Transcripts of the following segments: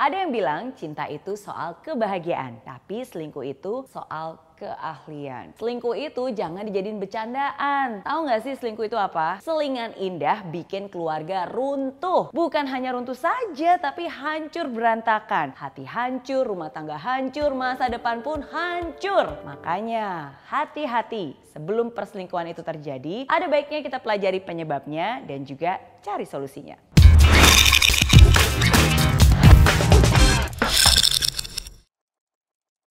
Ada yang bilang cinta itu soal kebahagiaan, tapi selingkuh itu soal keahlian. Selingkuh itu jangan dijadiin bercandaan. Tahu nggak sih selingkuh itu apa? Selingan indah bikin keluarga runtuh. Bukan hanya runtuh saja, tapi hancur berantakan. Hati hancur, rumah tangga hancur, masa depan pun hancur. Makanya hati-hati sebelum perselingkuhan itu terjadi, ada baiknya kita pelajari penyebabnya dan juga cari solusinya.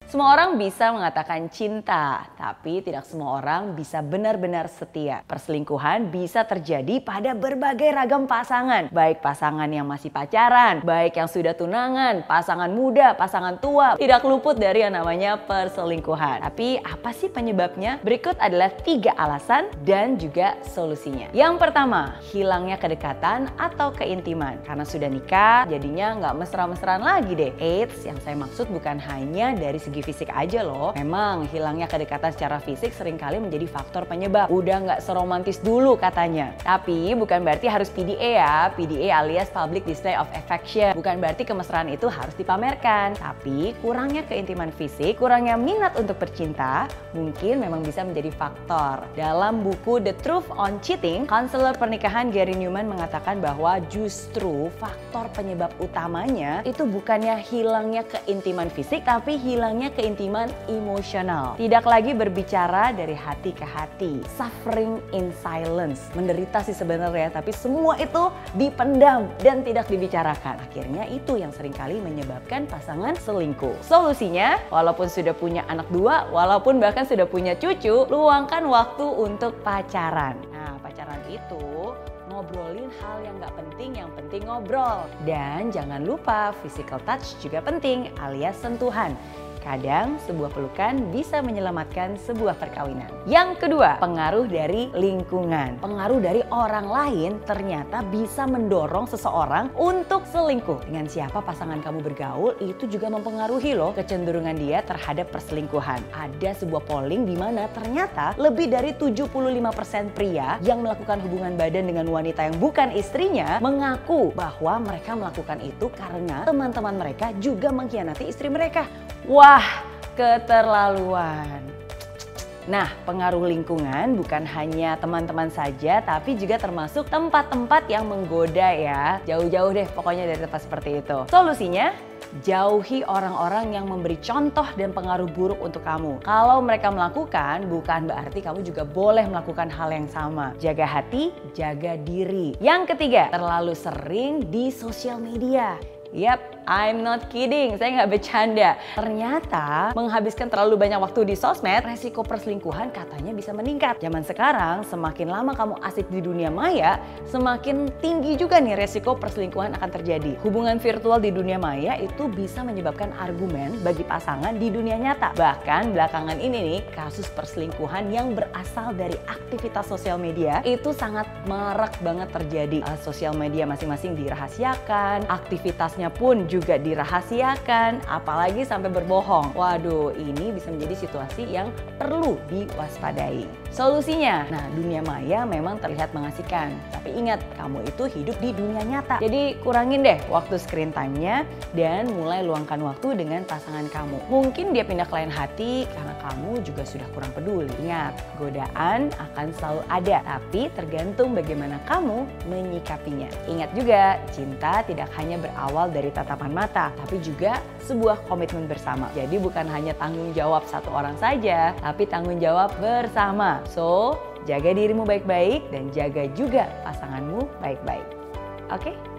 Semua orang bisa mengatakan cinta, tapi tidak semua orang bisa benar-benar setia. Perselingkuhan bisa terjadi pada berbagai ragam pasangan, baik pasangan yang masih pacaran, baik yang sudah tunangan, pasangan muda, pasangan tua, tidak luput dari yang namanya perselingkuhan. Tapi apa sih penyebabnya? Berikut adalah tiga alasan dan juga solusinya. Yang pertama, hilangnya kedekatan atau keintiman. Karena sudah nikah, jadinya nggak mesra-mesraan lagi deh. Eits, yang saya maksud bukan hanya dari segi segi fisik aja loh. Memang hilangnya kedekatan secara fisik sering kali menjadi faktor penyebab. Udah nggak seromantis dulu katanya. Tapi bukan berarti harus PDA ya. PDA alias Public Display of Affection. Bukan berarti kemesraan itu harus dipamerkan. Tapi kurangnya keintiman fisik, kurangnya minat untuk bercinta, mungkin memang bisa menjadi faktor. Dalam buku The Truth on Cheating, konselor pernikahan Gary Newman mengatakan bahwa justru faktor penyebab utamanya itu bukannya hilangnya keintiman fisik, tapi hilangnya keintiman emosional. Tidak lagi berbicara dari hati ke hati. Suffering in silence. Menderita sih sebenarnya, tapi semua itu dipendam dan tidak dibicarakan. Akhirnya itu yang sering kali menyebabkan pasangan selingkuh. Solusinya, walaupun sudah punya anak dua, walaupun bahkan sudah punya cucu, luangkan waktu untuk pacaran. Nah, pacaran itu ngobrolin hal yang nggak penting, yang penting ngobrol. Dan jangan lupa physical touch juga penting alias sentuhan. Kadang sebuah pelukan bisa menyelamatkan sebuah perkawinan. Yang kedua, pengaruh dari lingkungan. Pengaruh dari orang lain ternyata bisa mendorong seseorang untuk selingkuh. Dengan siapa pasangan kamu bergaul itu juga mempengaruhi loh kecenderungan dia terhadap perselingkuhan. Ada sebuah polling di mana ternyata lebih dari 75% pria yang melakukan hubungan badan dengan wanita yang bukan istrinya mengaku bahwa mereka melakukan itu karena teman-teman mereka juga mengkhianati istri mereka. Wah, keterlaluan. Nah, pengaruh lingkungan bukan hanya teman-teman saja, tapi juga termasuk tempat-tempat yang menggoda ya. Jauh-jauh deh pokoknya dari tempat seperti itu. Solusinya, jauhi orang-orang yang memberi contoh dan pengaruh buruk untuk kamu. Kalau mereka melakukan, bukan berarti kamu juga boleh melakukan hal yang sama. Jaga hati, jaga diri. Yang ketiga, terlalu sering di sosial media. Yap, I'm not kidding, saya nggak bercanda. Ternyata menghabiskan terlalu banyak waktu di sosmed, resiko perselingkuhan katanya bisa meningkat. Zaman sekarang, semakin lama kamu asik di dunia maya, semakin tinggi juga nih resiko perselingkuhan akan terjadi. Hubungan virtual di dunia maya itu bisa menyebabkan argumen bagi pasangan di dunia nyata. Bahkan belakangan ini nih, kasus perselingkuhan yang berasal dari aktivitas sosial media itu sangat marak banget terjadi. Uh, sosial media masing-masing dirahasiakan, aktivitas pun juga dirahasiakan, apalagi sampai berbohong. Waduh, ini bisa menjadi situasi yang perlu diwaspadai. Solusinya, nah dunia maya memang terlihat mengasihkan, tapi ingat kamu itu hidup di dunia nyata. Jadi kurangin deh waktu screen time-nya dan mulai luangkan waktu dengan pasangan kamu. Mungkin dia pindah ke lain hati karena kamu juga sudah kurang peduli. Ingat, godaan akan selalu ada, tapi tergantung bagaimana kamu menyikapinya. Ingat juga, cinta tidak hanya berawal dari tatapan mata, tapi juga sebuah komitmen bersama. Jadi bukan hanya tanggung jawab satu orang saja, tapi tanggung jawab bersama. So, jaga dirimu baik-baik dan jaga juga pasanganmu baik-baik. Oke? Okay?